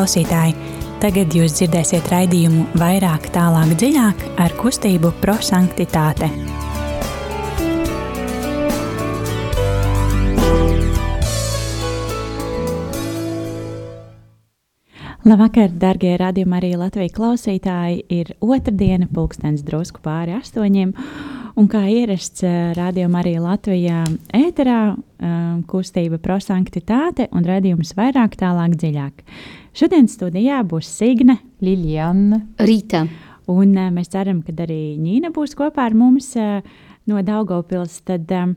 klausītāji! Tagad jūs dzirdēsiet raidījumu vairāk, tālāk, dziļāk ar kustību prosanktitāte. Labvakar, darbie radījumi, arī Latvijas klausītāji. Ir otrdiena, pulkstenis drusku pāri astoņiem. Un kā ierasts eh, rādījumā arī Latvijā ēterā, um, kustība prosanktitāte un redzējums vairāk, tālāk, dziļāk. Šodien studijā būs Signe, Liljana, Rīta. Un uh, mēs ceram, ka arī Nīna būs kopā ar mums uh, no Daugopils. Tad, uh,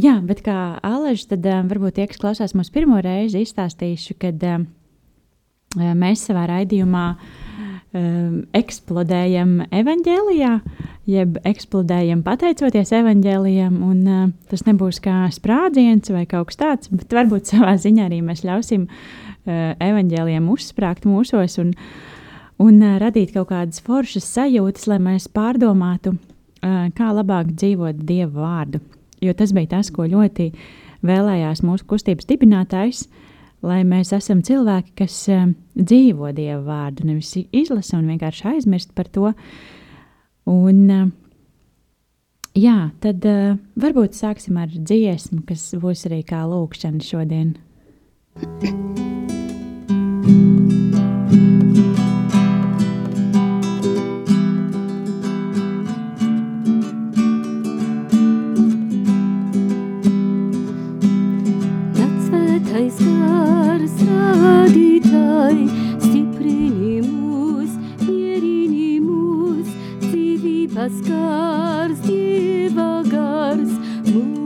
jā, bet kā Aleģis, tad varbūt tie, kas klausās mūsu pirmo reizi, izstāstīšu, kad mēs savā raidījumā um, eksplodējam evaņģēlijā. Jeb eksplodējam pateicoties evaņģēlijam, un tas nebūs kā sprādziens vai kaut kas tāds, bet varbūt savā ziņā arī mēs ļausim uh, evaņģēlijam uzsprāgt mūsos un, un uh, radīt kaut kādas foršas sajūtas, lai mēs pārdomātu, uh, kā labāk dzīvot Dievu vārdu. Jo tas bija tas, ko ļoti vēlējās mūsu kustības dibinātājs, lai mēs esam cilvēki, kas dzīvo Dievu vārdu, nevis izlasa un vienkārši aizmirst par to, Un, jā, tad varbūt sāksim ar dziesmu, kas būs arī kā lūkšana šodien. Paskars, Dieva gars, mūsu.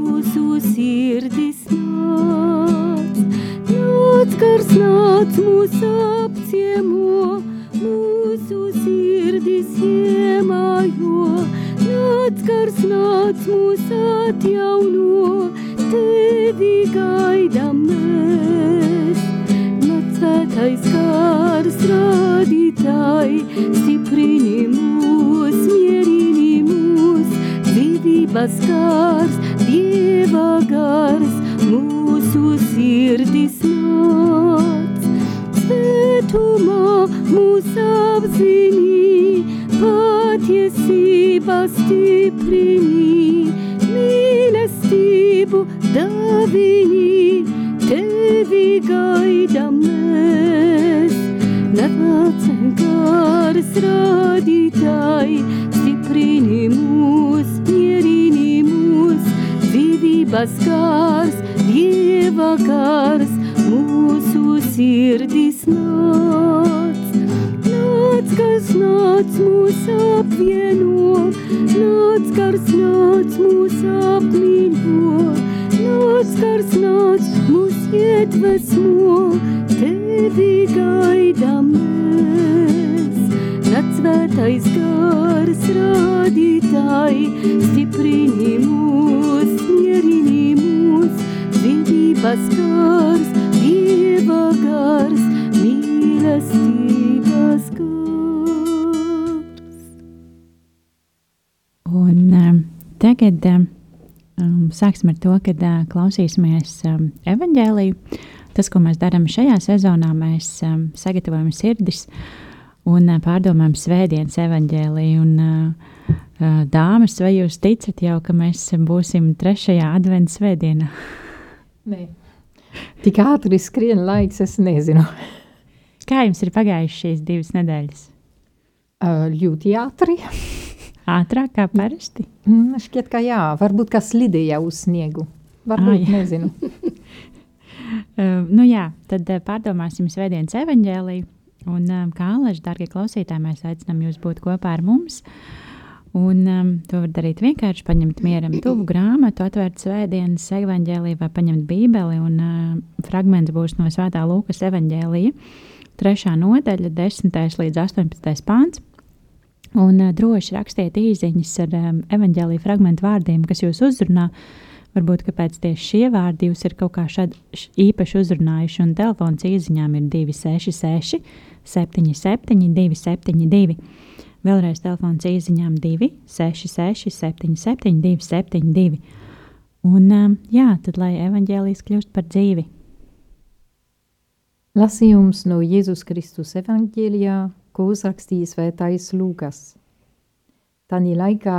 mūs apciemo, mūsu sirdis iemājo. Nāc kars, nāc mūs atjauno, tevi gaidām mēs. Nāc svētais kārs radītāji, stiprini mūs, mierini mūs, dzīvības kārs. tavas kārs, Dieva kārs, mūsu sirdis nāc. Nāc, kas nāc mūs apvieno, nāc, kas nāc mūs apmīno, nāc, kas nāc mūs ietvesmo, tevi gaidam mēs. Nāc, svētais gars, rādītāji, stiprini mūs. Tagad um, sāksim ar to, kad uh, klausīsimies um, evaņģēliju. Tas, ko mēs darām šajā sezonā, mēs um, sagatavojam sirdis un uh, pārdomājam svētdienas evaņģēliju. Un, uh, dāmas, vai jūs ticat jau, ka mēs būsim trešajā adventas svētdienā? Nē, tik ātri skrien laiks, es nezinu. Kā jums ir pagājušas šīs divas nedēļas? Uh, ļoti ātri. Ātrāk kā parasti? Mm, šķiet, ka jā, varbūt kā slidīja uz sniegu. Varbūt, ah, nezinu. uh, nu jā, tad uh, pārdomāsim svētdienas evaņģēliju. Un um, kā Aleši, darbie klausītāji, mēs aicinām jūs būt kopā ar mums. Un um, to var darīt vienkārši paņemt mieram tuvu grāmatu, atvērt svētdienas evaņģēliju vai paņemt bībeli. Un uh, fragments būs no Svētā Lūkas evaņģēlija, trešā nodaļa, 10. līdz 18. pāns. Un uh, droši rakstiet īsiņas ar um, evanģēlīju fragment vārdiem, kas jūs uzrunā. Varbūt kāpēc tieši šie vārdi jūs ir kaut kā šādi īpaši uzrunājuši, un telefons īsiņām ir 266, 77, 272. Vēlreiz telefons īsiņām 266, 77, 272. Un um, jā, tad lai evanģēlijas kļūst par dzīvi. Lasījums no Jēzus Kristus evaņģēlijā, ko uzrakstījis Svētais Lūkas. Tanī laikā,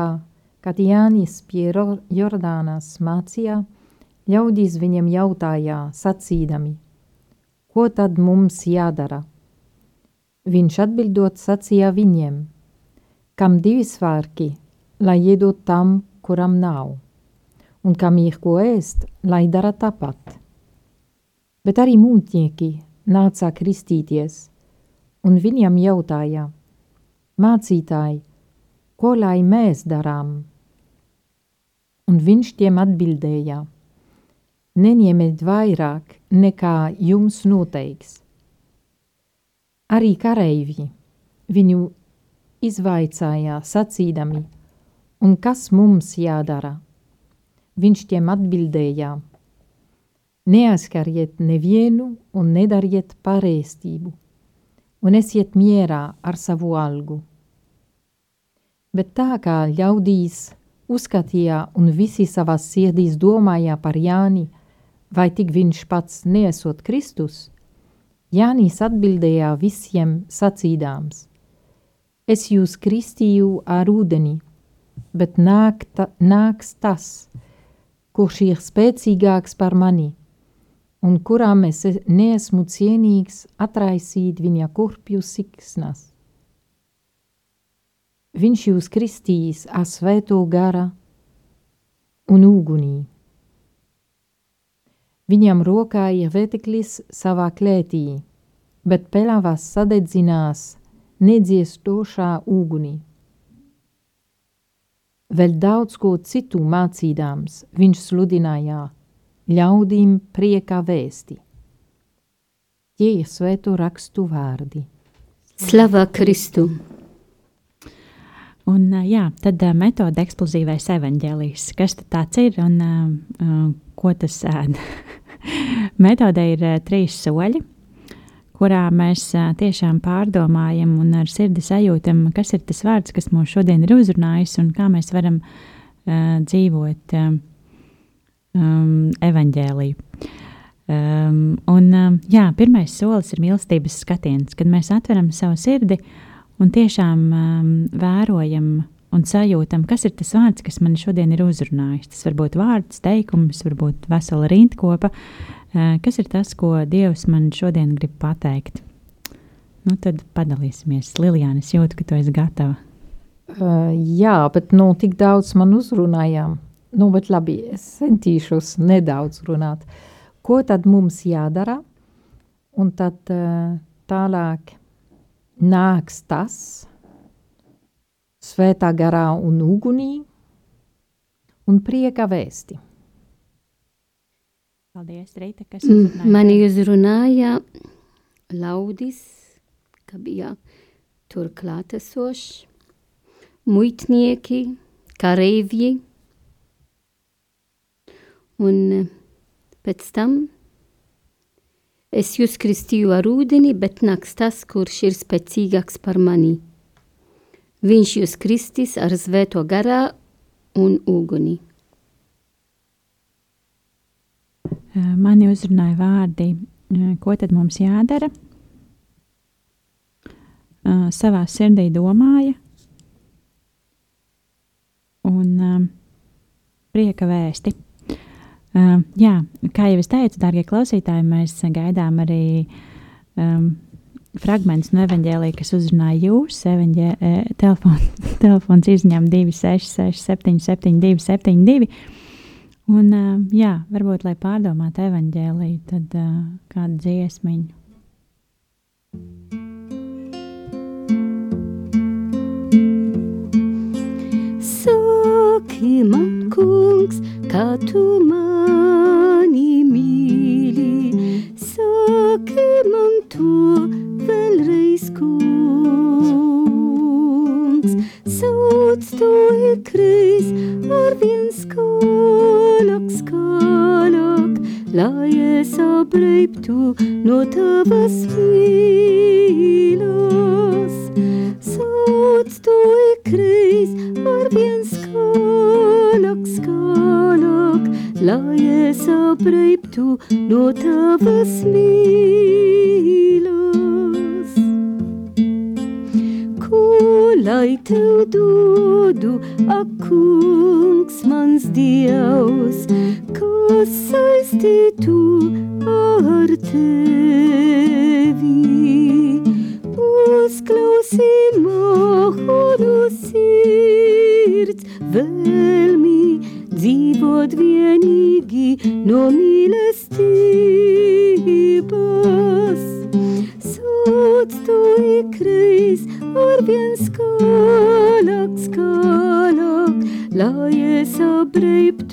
kad Jānis pie Jordānas mācīja, ļaudīs viņam jautājā, sacīdami, ko tad mums jādara? Viņš atbildot sacīja viņiem, kam divi svārki, lai iedot tam, kuram nav, un kam ir ko ēst, lai dara tāpat. Bet arī mūtnieki nāca kristīties, un viņam jautāja, mācītāji, ko lai mēs darām? Un viņš tiem atbildēja, neņemiet vairāk nekā jums noteiks. Arī kareivi viņu izvaicāja sacīdami, un kas mums jādara? Viņš tiem atbildēja – Neaizskariet nevienu un nedariet pareiztību, un esiet mierā ar savu algu. Bet tā kā ļaudīs uzskatīja un visi savās sirdīs domāja par Jāni, vai tik viņš pats neesot Kristus, Jānis atbildēja visiem sacīdāms: Es jūs kristīju ar ūdeni, bet nāk ta, nāks tas, kurš ir spēcīgāks par mani – un kurām es neesmu cienīgs atraisīt viņa kurpju siksnas. Viņš jūs kristīs ar svēto gara un ugunī. Viņam rokā ir vēteklis savā klētī, bet pelavas sadedzinās nedziestošā ugunī. Vēl daudz ko citu mācīdams, viņš sludināja – ļaudīm priekā vēsti. Tie ir svēto rakstu vārdi. Slava Kristu! Un, jā, tad metode eksplozīvais evaņģēlijs. Kas tāds ir un ko tas ēd? Metode ir trīs soļi, kurā mēs tiešām pārdomājam un ar sirdi sajūtam, kas ir tas vārds, kas mūs šodien ir uzrunājis un kā mēs varam uh, dzīvot. Um, evaņģēliju. Um, un, um, jā, pirmais solis ir mīlestības skatiens, kad mēs atveram savu sirdi un tiešām um, vērojam un sajūtam, kas ir tas vārds, kas man šodien ir uzrunājis. Tas var būt vārds, teikums, varbūt vesela rindkopa. Uh, kas ir tas, ko Dievs man šodien grib pateikt? Nu, tad padalīsimies. Lilijāna, es jūtu, ka tu esi gatava. Uh, jā, bet nu, tik daudz man uzrunājām. Nu, bet labi, es centīšos nedaudz runāt. Ko tad mums jādara? Un tad uh, tālāk nāks tas svētā garā un ugunī un prieka vēsti. Paldies, Rīta, kas mm, uzrunāja? Mani uzrunāja laudis, ka bija tur klātesoši, muitnieki, kareivji, Un eh, pēc tam es jūs kristīju ar ūdeni, bet nāks tas, kurš ir spēcīgāks par mani. Viņš jūs kristīs ar svēto garā un uguni. Mani uzrunāja vārdi, ko tad mums jādara. Savā sirdī domāja, un prieka vēsti. Jā, kā jau es teicu, darbie klausītāji, mēs gaidām arī um, fragments no evanģēlīja, kas uzrunāja jūs. Evaņģē, e, telefon, telefons izņem 266, 772, 72. Un, uh, jā, varbūt, lai pārdomātu evanģēlīju, tad uh, kādu dziesmiņu. Saki man, kungs, kā tu mani mīli, saki man crezi ar vin scoloc, scoloc, la e să tu no tavas filos. Soț tu e crezi ar vin scoloc, scoloc, la e să tu no tavas milos. Lai tău dodu, ak, kungs, mans dievs, kas saistītu ar tevi.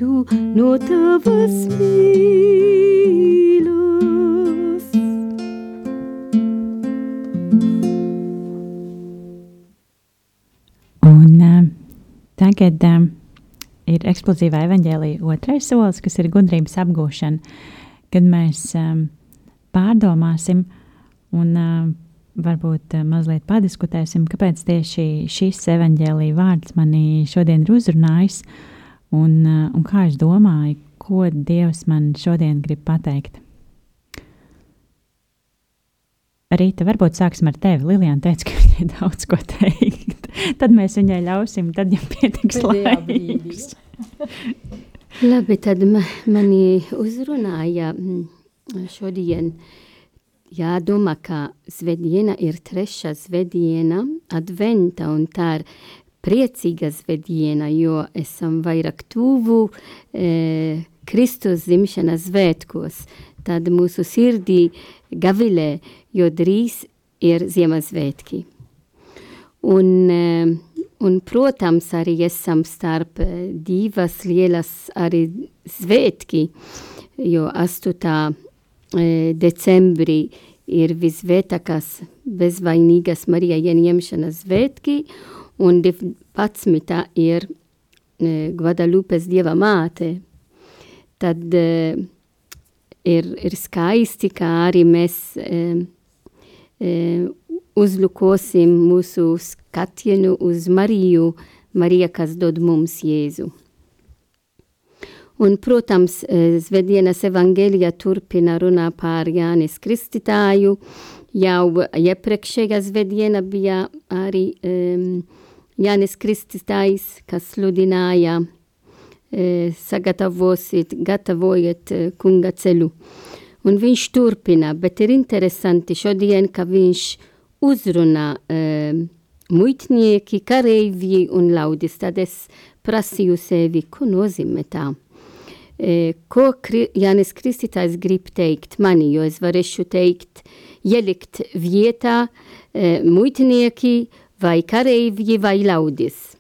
Apreiptu no tavas mīlas. Un uh, tagad uh, ir eksplozīvā evaņģēlīja otrais solis, kas ir gudrības apgūšana, kad mēs um, pārdomāsim un uh, varbūt mazliet padiskutēsim, kāpēc tieši šis evaņģēlīja vārds manī šodien ir uzrunājis un, uh, un kā es domāju, ko Dievs man šodien grib pateikt. Rīta, varbūt sāksim ar tevi. Lilijāna teica, ka viņai daudz ko teikt. tad mēs viņai ļausim, tad jau pietiks laiks. Labi, tad ma, mani uzrunāja mm, šodien. Jādomā, ka svētdiena ir trešā svētdiena, adventa, un tā ir priecīga svētdiena, jo esam vairāk tuvu e, Kristus zimšanas svētkos. Tad mūsu sirdī gavilē, jo drīz ir Ziemassvētki. Un, eh, un, protams, arī esam starp eh, divas lielas arī svētki, jo 8. Eh, decembrī ir visvētākās bezvainīgas Marija ieņemšanas svētki, un 12. ir Guadalupes dieva māte. Tad ir, ir skaisti, kā arī mēs e, e, uzlukosim mūsu skatienu uz Mariju, Marija, kas dod mums Jēzu. Un, protams, Svētdienas evangelija turpina runā par Jānis Kristītāju. Jau iepriekšējā svētdiena bija arī um, Jānis Kristītājs, kas sludināja sagatavosiet, gatavojiet kunga ceļu. Un viņš turpina, bet ir interesanti šodien, ka viņš uzrunā uh, muitnieki, kareivji un laudis. Tad es prasīju sevi, ko nozīmē tā. E, ko kri, Jānis Kristītājs grib teikt mani, jo es varēšu teikt, ielikt vietā e, muitnieki vai kareivji vai laudis.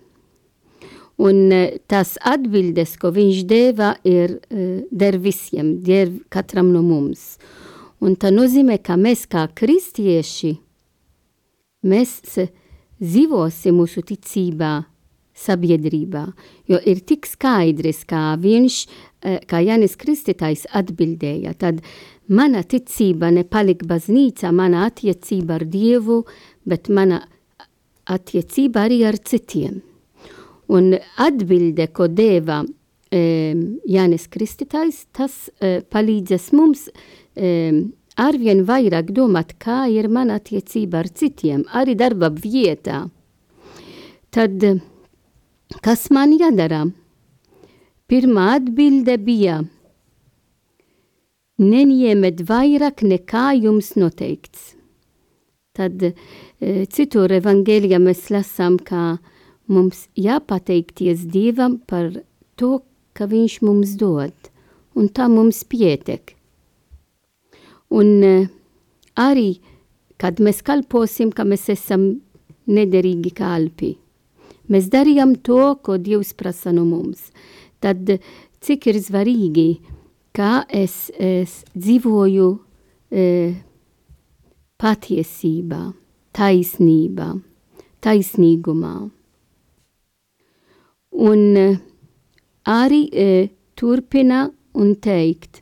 Un e, tās atbildes, ko viņš deva, ir e, der visiem, der katram no mums. Un tā nozīmē, ka mēs kā kristieši, mēs dzīvosim mūsu ticībā, sabiedrībā, jo ir tik skaidrs, kā viņš, e, kā Jānis Kristītājs atbildēja, tad mana ticība nepalika baznīca, mana attiecība ar Dievu, bet mana attiecība arī ar citiem. Un atbilde, ko deva e, Jānis Kristītājs, tas e, palīdzēs mums e, arvien vairāk domāt, kā ir mana attiecība ar citiem, arī darba vietā. Tad, kas man jādara? Pirmā atbilde bija neņemet vairāk nekā jums noteikts. Tad e, citur evangelijā mēs lasām, ka mums jāpateikties Dievam par to, ka Viņš mums dod, un tā mums pietek. Un uh, arī, kad mēs kalposim, ka mēs esam nederīgi kalpi, mēs darījām to, ko Dievs prasa no mums. Tad cik ir svarīgi, kā es, es dzīvoju e, patiesībā, taisnībā, taisnīgumā. Un eh, arī e, turpina un teikt,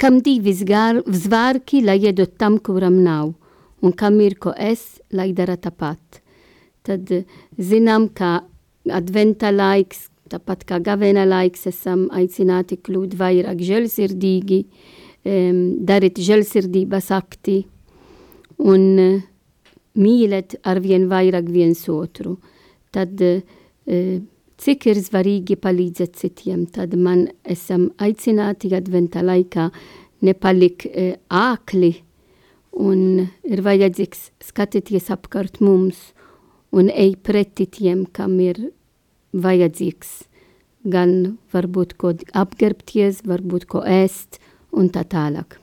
kam divi zvārki, lai iedot tam, kuram nav, un kam ir ko es, lai dara tāpat. Tad eh, zinām, ka adventa laiks, tāpat kā gavena laiks, esam aicināti kļūt vairāk žēlsirdīgi, um, darīt žēlsirdības akti un uh, mīlēt arvien vairāk viens otru, tad cik ir svarīgi palīdzēt citiem, tad man esam aicināti adventa laikā nepalik ākli un ir vajadzīgs skatīties apkārt mums. Un ej pretī tiem, kam ir vajadzīgs gan varbūt ko apgerbties, varbūt ko ēst un tā tālāk.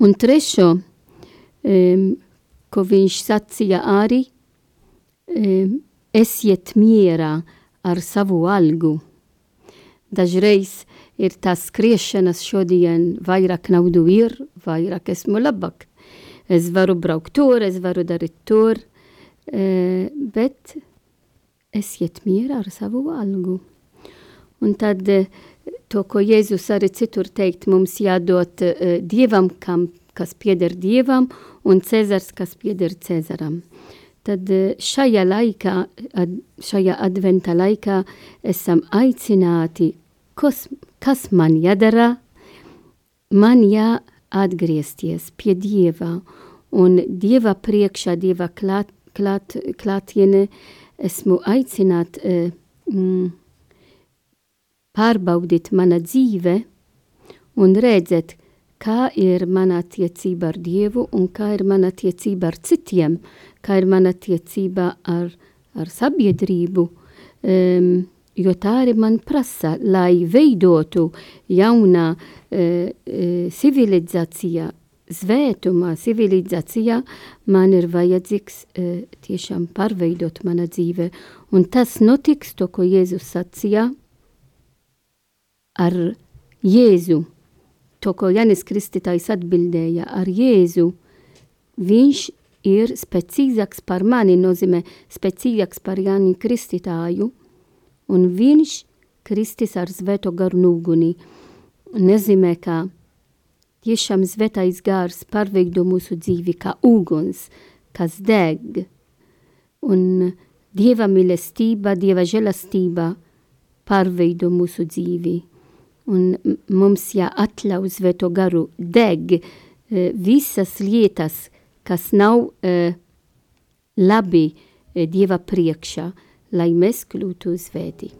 Un trešo, um, ko viņš sacīja arī, um, esiet mierā ar savu algu. Dažreiz ir tās skriešanas šodien, vairāk naudu ir, vairāk esmu labāk. Es varu braukt tur, es varu darīt tur, uh, bet esiet mierā ar savu algu. Un tad uh, to, ko Jēzus arī citur teikt, mums jādod uh, Dievam, kam, kas pieder Dievam, un Cezars, kas pieder Cezaram. Tad uh, šajā laikā, ad, šajā adventa laikā esam aicināti, kas, kas man jādara, man jāatgriezties pie Dieva, un Dieva priekšā, Dieva klāt, klāt, klātiene, esmu aicināt uh, mm, pārbaudīt mana dzīve un redzēt, kā ir mana attiecība ar Dievu un kā ir mana attiecība ar citiem, kā ir mana attiecība ar, ar sabiedrību, um, jo tā arī man prasa, lai veidotu jaunā uh, uh, civilizācija, svētumā, civilizācijā, man ir vajadzīgs uh, tiešām pārveidot mana dzīve. Un tas notiks, to, ko Jēzus sacīja, ar Jēzu, to, ko Janis Kristītājs atbildēja ar Jēzu, viņš ir spēcīgāks par mani, nozīmē spēcīgāks par Jani Kristītāju, un viņš Kristis ar svēto garu nūguni. Nozīmē, ka tiešām svētais gars pārveido mūsu dzīvi kā uguns, kas deg, un Dieva mīlestība, Dieva žēlastība pārveido mūsu dzīvi un mums jāatļauj svēto garu deg uh, visas lietas, kas nav uh, labi uh, Dieva priekšā, lai mēs kļūtu svēti.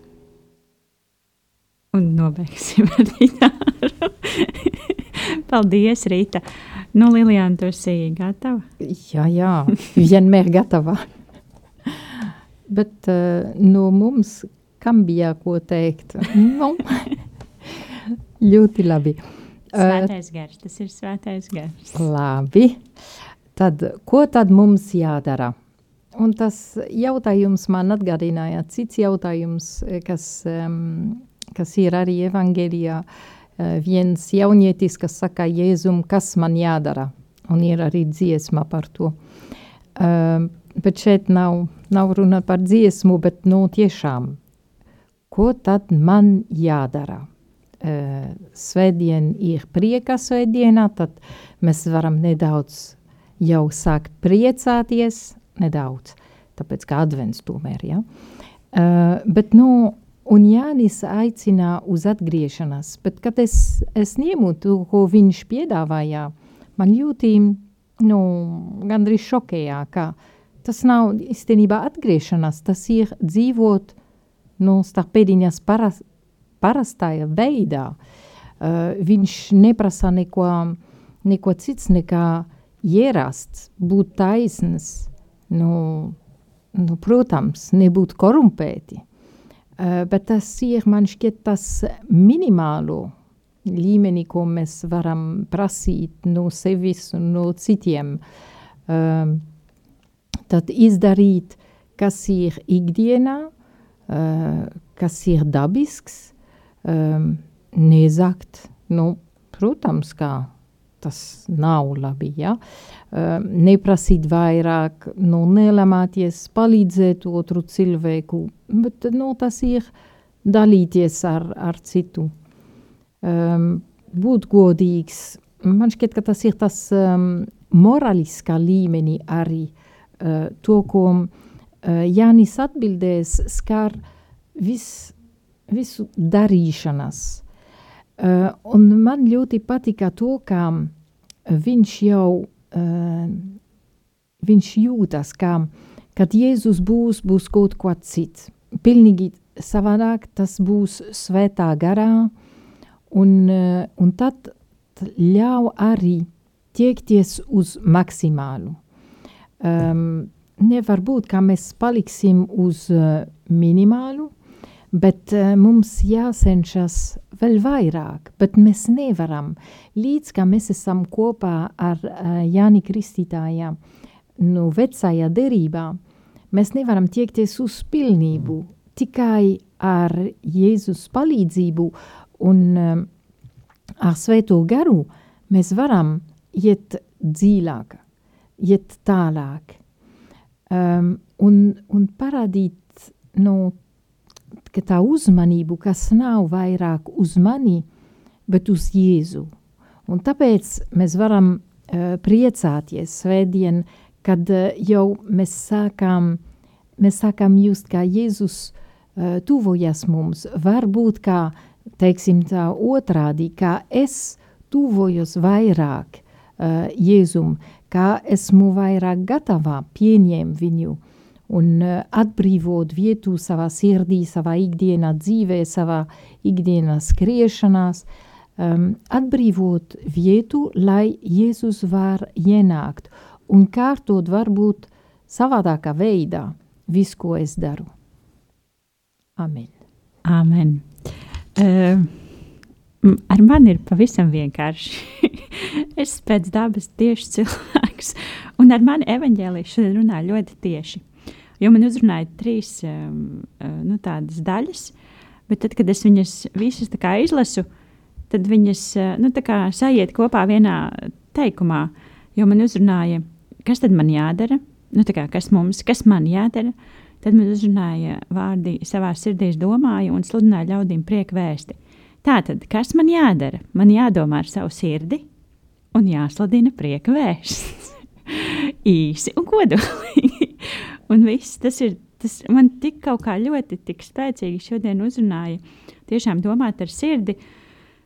Un nobeigsim ar Rītāru. Paldies, Rīta. Nu, Lilijāna, tu esi gatava? Jā, jā, vienmēr gatava. Bet uh, no mums, kam bija ko teikt? Nu, Ļoti labi. Svētais gars, tas ir svētais gars. Labi. Tad, ko tad mums jādara? Un tas jautājums man atgādināja cits jautājums, kas, um, kas ir arī evangelijā. Uh, viens jaunietis, kas saka Jēzum, kas man jādara? Un ir arī dziesma par to. Uh, bet šeit nav, nav runa par dziesmu, bet nu tiešām, ko tad man jādara? Uh, svētdien ir prieka svētdienā, tad mēs varam nedaudz jau sākt priecāties, nedaudz, tāpēc kā advents tomēr, ja. Uh, bet, nu, un Jānis aicina uz atgriešanās, bet kad es, es ņemu to, ko viņš piedāvāja, man ļoti, nu, gandrīz šokējā, ka tas nav īstenībā atgriešanās, tas ir dzīvot, nu, starp pēdiņas paras, parastajā veidā. Uh, viņš neprasa neko, neko cits nekā ierasts, būt taisns, nu, nu, protams, nebūt korumpēti. Uh, bet tas ir, man šķiet, tas minimālo līmeni, ko mēs varam prasīt no sevis un no citiem. Uh, tad izdarīt, kas ir ikdienā, uh, kas ir dabisks, um, nezakt. Nu, protams, kā tas nav labi. Ja? Um, neprasīt vairāk, nu, nelamāties, palīdzēt otru cilvēku, bet nu, tas ir dalīties ar, ar citu. Um, būt godīgs. Man šķiet, ka tas ir tas um, moraliskā līmenī arī uh, to, ko uh, Jānis atbildēs, skar viss visu darīšanas. Uh, un man ļoti patika to, ka viņš jau uh, viņš jūtas, ka, kad Jēzus būs, būs kaut ko cits. Pilnīgi savādāk tas būs svētā garā, un, un tad ļauj arī tiekties uz maksimālu. Um, nevar būt, ka mēs paliksim uz uh, minimālu, bet uh, mums jācenšas vēl vairāk, bet mēs nevaram. Līdz kā mēs esam kopā ar uh, Jāni Kristītājā, nu, vecajā derībā, mēs nevaram tiekties uz pilnību tikai ar Jēzus palīdzību un um, ar svēto garu mēs varam iet dziļāk, iet tālāk um, un, un parādīt nu, ka tā uzmanību, kas nav vairāk uz mani, bet uz Jēzu. Un tāpēc mēs varam uh, priecāties svētdien, kad uh, jau mēs sākam, mēs sākam just, kā Jēzus uh, tuvojas mums. Varbūt kā, teiksim tā otrādi, kā es tuvojos vairāk uh, Jēzum, kā esmu vairāk gatavā pieņemt viņu un uh, atbrīvot vietu savā sirdī, savā ikdienā dzīvē, savā ikdienā skriešanās, um, atbrīvot vietu, lai Jēzus var ienākt un kārtot varbūt savādākā veidā visu, ko es daru. Amen. Amen. Uh, ar mani ir pavisam vienkārši. es pēc dabas tieši cilvēks, un ar mani evaņģēlijas šodien runā ļoti tieši. Jo man uzrunāja trīs um, nu, tādas daļas, bet tad, kad es viņas visas izlasu, tad viņas nu, sajiet kopā vienā teikumā. Jo man uzrunāja, kas tad man jādara, nu, kā, kas mums, kas man jādara. Tad man uzrunāja vārdi savā sirdī, domāju un sludināju ļaudīm prieku vēsti. Tātad, kas man jādara? Man jādomā ar savu sirdi, un jāsludina prieka vēsts. Īsi un kodolīgi. Un viss tas ir. Tas man tik kaut kā ļoti spēcīgi šodien uzrunāja. Tiešām domāt ar sirdi,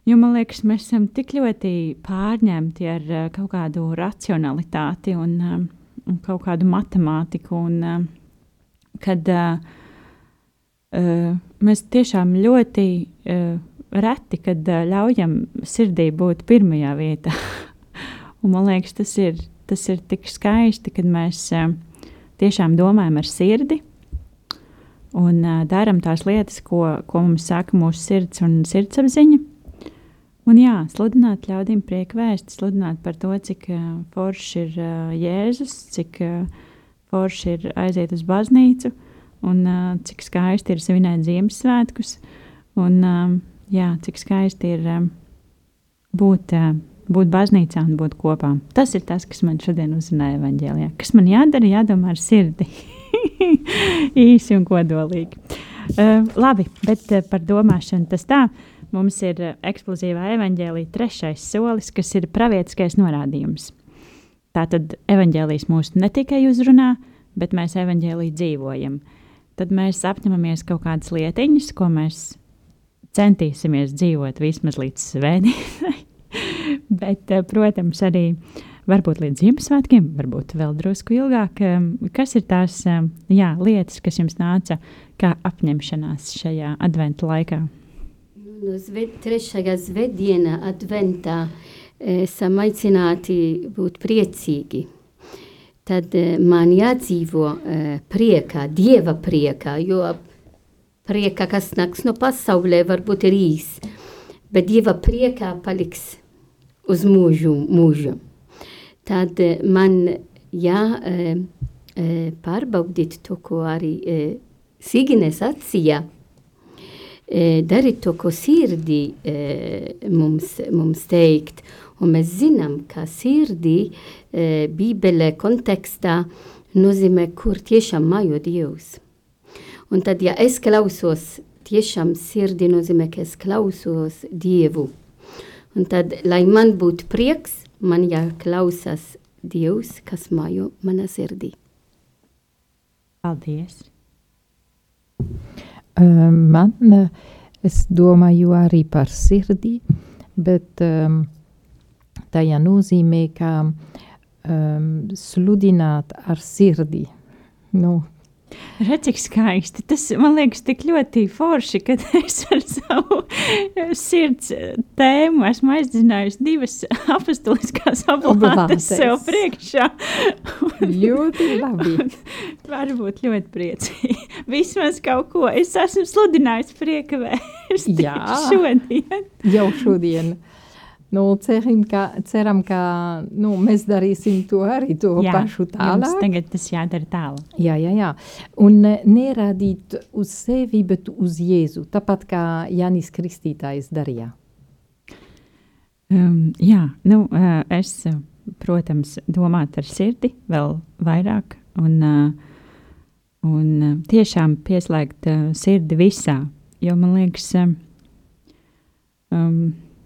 jo man liekas, mēs esam tik ļoti pārņemti ar uh, kaut kādu racionalitāti un, um, un kaut kādu matemātiku. Un, um, kad uh, uh, mēs tiešām ļoti uh, reti, kad uh, ļaujam sirdī būt pirmajā vietā. Un man liekas, tas ir, tas ir tik skaisti, kad mēs uh, tiešām domājam ar sirdi un uh, darām tās lietas, ko, ko mums saka mūsu sirds un sirdsapziņa. Un jā, sludināt ļaudīm prieku vēstu, sludināt par to, cik uh, forši ir uh, Jēzus, cik uh, forši ir aiziet uz baznīcu un uh, cik skaisti ir svinēt Ziemassvētkus. Un, uh, jā, cik skaisti ir uh, būt uh, būt baznīcā un būt kopā. Tas ir tas, kas man šodien uzrunāja evaņģēlijā. Kas man jādara, jādomā ar sirdi. Īsi un kodolīgi. Uh, labi, bet uh, par domāšanu tas tā. Mums ir uh, eksplozīvā evaņģēlīja trešais solis, kas ir pravietiskais norādījums. Tātad evaņģēlījis mūs ne tikai uzrunā, bet mēs evaņģēlīju dzīvojam. Tad mēs apņemamies kaut kādas lietiņas, ko mēs centīsimies dzīvot vismaz līdz svētdienai Bet, eh, protams, arī varbūt līdz Ziemassvētkiem, varbūt vēl drusku ilgāk. Kas ir tās jā, lietas, kas jums nāca kā apņemšanās šajā adventu laikā? No zved, trešajā svētdienā adventā eh, esam aicināti būt priecīgi. Tad eh, man jādzīvo priekā, dieva priekā, jo prieka, kas nāks no pasaulē, varbūt ir īs, bet dieva priekā paliks uz mūžu, mūžu. Tad eh, man jāpārbaudīt to, ko arī Signe sacīja. Darīt to, ko sirdī mums, mums teikt. Un mēs zinām, ka sirdī Bībelē kontekstā nozīmē, kur tiešām mājo Dievs. Un tad, ja es klausos, tiešām sirdī nozīmē, ka es klausos Dievu. Un tad, lai man būtu prieks, man jāklausās Dievs, kas mājo manā sirdī. Paldies! Um, man, es domāju arī par sirdī, bet um, tajā nozīmē, ka um, sludināt ar sirdi. Nu, Redz, cik skaisti. Tas man liekas tik ļoti forši, ka es ar savu sirds tēmu esmu aizzinājusi divas apstuliskās obligātas sev priekšā. ļoti labi. Varbūt ļoti priecīgi. Vismaz kaut ko. Es esmu sludinājusi prieka vēstu šodien. Jau šodien. Nu, cerim, ka, ceram, ka nu, mēs darīsim to arī to jā, pašu tālāk. Tagad tas jādara tālāk. Jā, jā, jā. Un nerādīt uz sevi, bet uz Jēzu. Tāpat kā Jānis Kristītājs darīja. Um, jā, nu, uh, es, protams, domāju ar sirdi vēl vairāk un, un tiešām pieslēgt sirdi visā. Jo man liekas, um,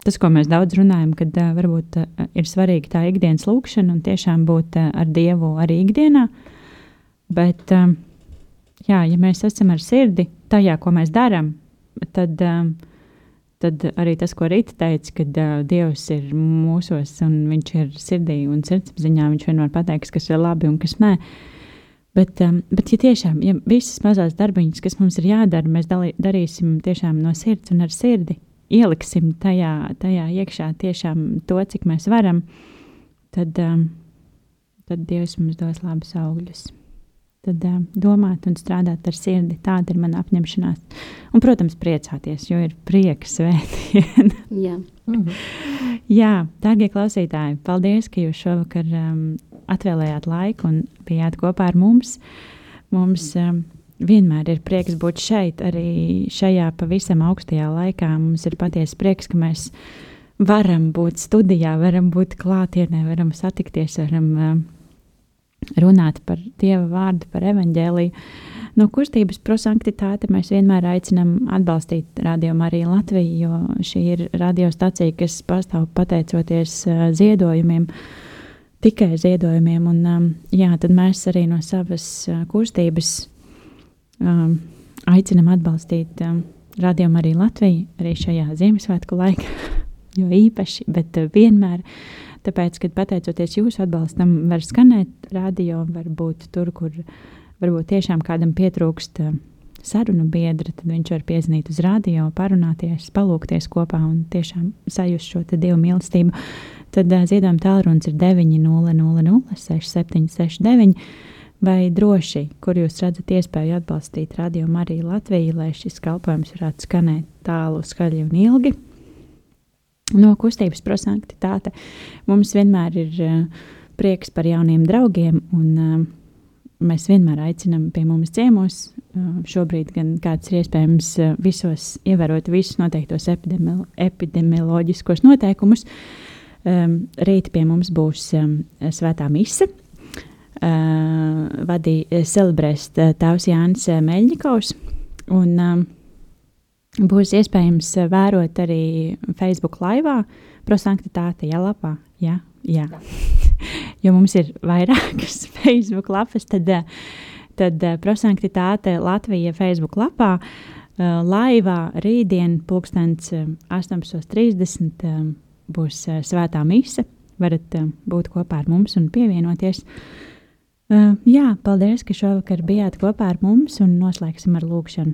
tas, ko mēs daudz runājam, kad uh, varbūt uh, ir svarīga tā ikdienas lūkšana un tiešām būt uh, ar Dievu arī ikdienā. Bet, uh, jā, ja mēs esam ar sirdi tajā, ko mēs darām, tad, uh, tad arī tas, ko Rīta teica, kad uh, Dievs ir mūsos un viņš ir sirdī un sirdsapziņā, viņš vienmēr pateiks, kas ir labi un kas nē. Bet, um, bet ja tiešām ja visas mazās darbiņas, kas mums ir jādara, mēs dalī, darīsim tiešām no sirds un ar sirdi, ieliksim tajā, tajā iekšā tiešām to, cik mēs varam, tad, um, tad Dievs mums dos labus augļus. Tad um, domāt un strādāt ar sirdi, tāda ir mana apņemšanās. Un, protams, priecāties, jo ir prieks svētdiena. Jā. Mhm. Jā, dārgie klausītāji, paldies, ka jūs šovakar um, atvēlējāt laiku un bijāt kopā ar mums. Mums um, vienmēr ir prieks būt šeit, arī šajā pavisam augstajā laikā. Mums ir patiesi prieks, ka mēs varam būt studijā, varam būt klātienē, varam satikties, varam uh, runāt par Dieva vārdu, par evaņģēliju. No kustības prosanktitāte mēs vienmēr aicinām atbalstīt Radio Mariju Latviju, jo šī ir radiostacija, kas pastāv pateicoties uh, ziedojumiem. Tikai ziedojumiem, un um, jā, tad mēs arī no savas kustības um, aicinam atbalstīt um, radiomu arī Latviju, arī šajā Ziemassvētku laikā, jo īpaši, bet uh, vienmēr. Tāpēc, kad pateicoties jūsu atbalstam, var skanēt radio, var būt tur, kur varbūt tiešām kādam pietrūkst uh, sarunu biedra, tad viņš var piezīmēt uz radio, parunāties, palūkties kopā un tiešām sajust šo dievu mīlestību. Tad uh, ziedojuma tālrunis ir 900 6769 vai droši, kur jūs redzat iespēju atbalstīt radio Mariju Latviju, lai šis kalpojums varētu skanēt tālu, skaļi un ilgi. No kustības prosanktitāte mums vienmēr ir uh, prieks par jauniem draugiem, un uh, mēs vienmēr aicinām pie mums ciemos. Uh, šobrīd gan kāds ir iespējams visos ievērot visus noteiktos epidemi epidemioloģiskos noteikumus. Um, rīt pie mums būs um, svētā mise, uh, vadīja celebrēs tēvs Jānis Meļņikovs. Un, um, būs iespējams vērot arī Facebook laivā prosanktitāte, ja lapā. Jā, jā. jo mums ir vairākas Facebook lapas, tad, tad prosanktitāte Latvija Facebook lapā laivā rītdien pulkstens 18.30 um, būs svētā mise. Varat būt kopā ar mums un pievienoties. Uh, Uh, jā, paldies, ka šovakar bijāt kopā ar mums un noslēgsim ar lūkšanu.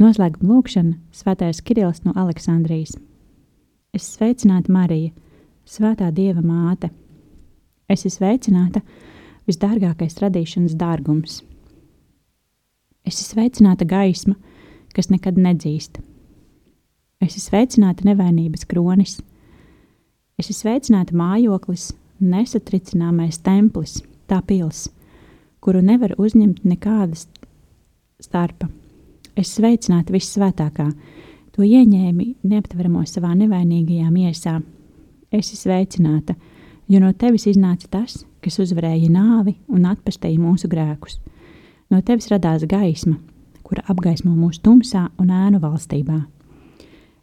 Noslēguma lūkšana Svētais Kirillis no Aleksandrijas. Es sveicināta Marija, Svētā Dieva māte. Es esmu sveicināta visdārgākais radīšanas dārgums. Es esmu sveicināta gaisma, kas nekad nedzīst. Es esmu sveicināta nevainības kronis Es esmu sveicināta mājoklis, nesatricināmais templis, tā pils, kuru nevar uzņemt nekādas starpa. Es sveicināta vissvētākā, to ieņēmi neaptveramo savā nevainīgajā miesā. Es esmu sveicināta, jo no tevis iznāca tas, kas uzvarēja nāvi un atpestīja mūsu grēkus. No tevis radās gaisma, kura apgaismo mūsu tumsā un ēnu valstībā.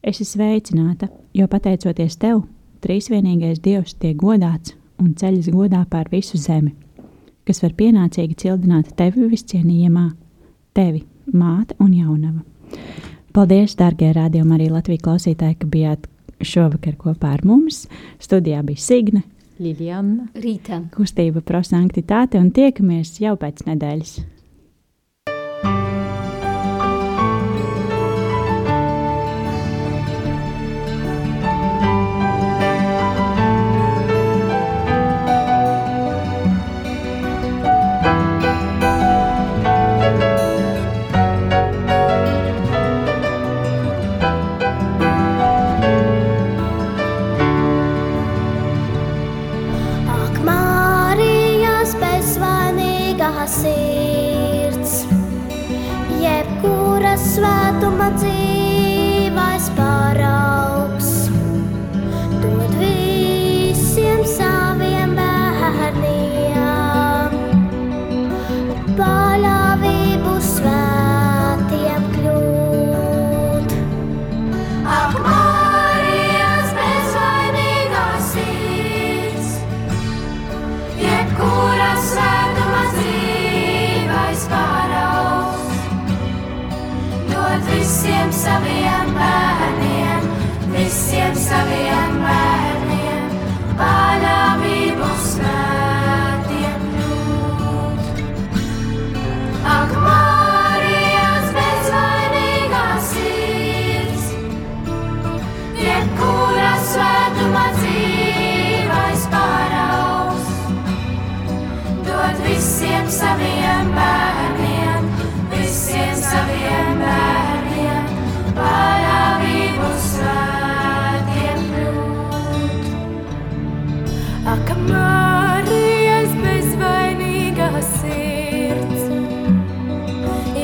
Es esmu sveicināta, jo pateicoties tev, trīsvienīgais dievs tiek godāts un ceļas godā pār visu zemi, kas var pienācīgi cildināt tevi viscienījamā, tevi, māte un jaunava. Paldies, dārgie rādījumi, arī Latvijas klausītāji, ka bijāt šovakar kopā ar mums. Studijā bija Signe, Liljana, Rīta, Kustība pro sanktitāte un tiekamies jau pēc nedēļas. visiem saviem bērniem, visiem saviem bērniem, paļāvību svētiem kļūt. Ak, Marijas bezvainīgā sirds,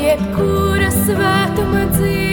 jebkura svētuma dzīve.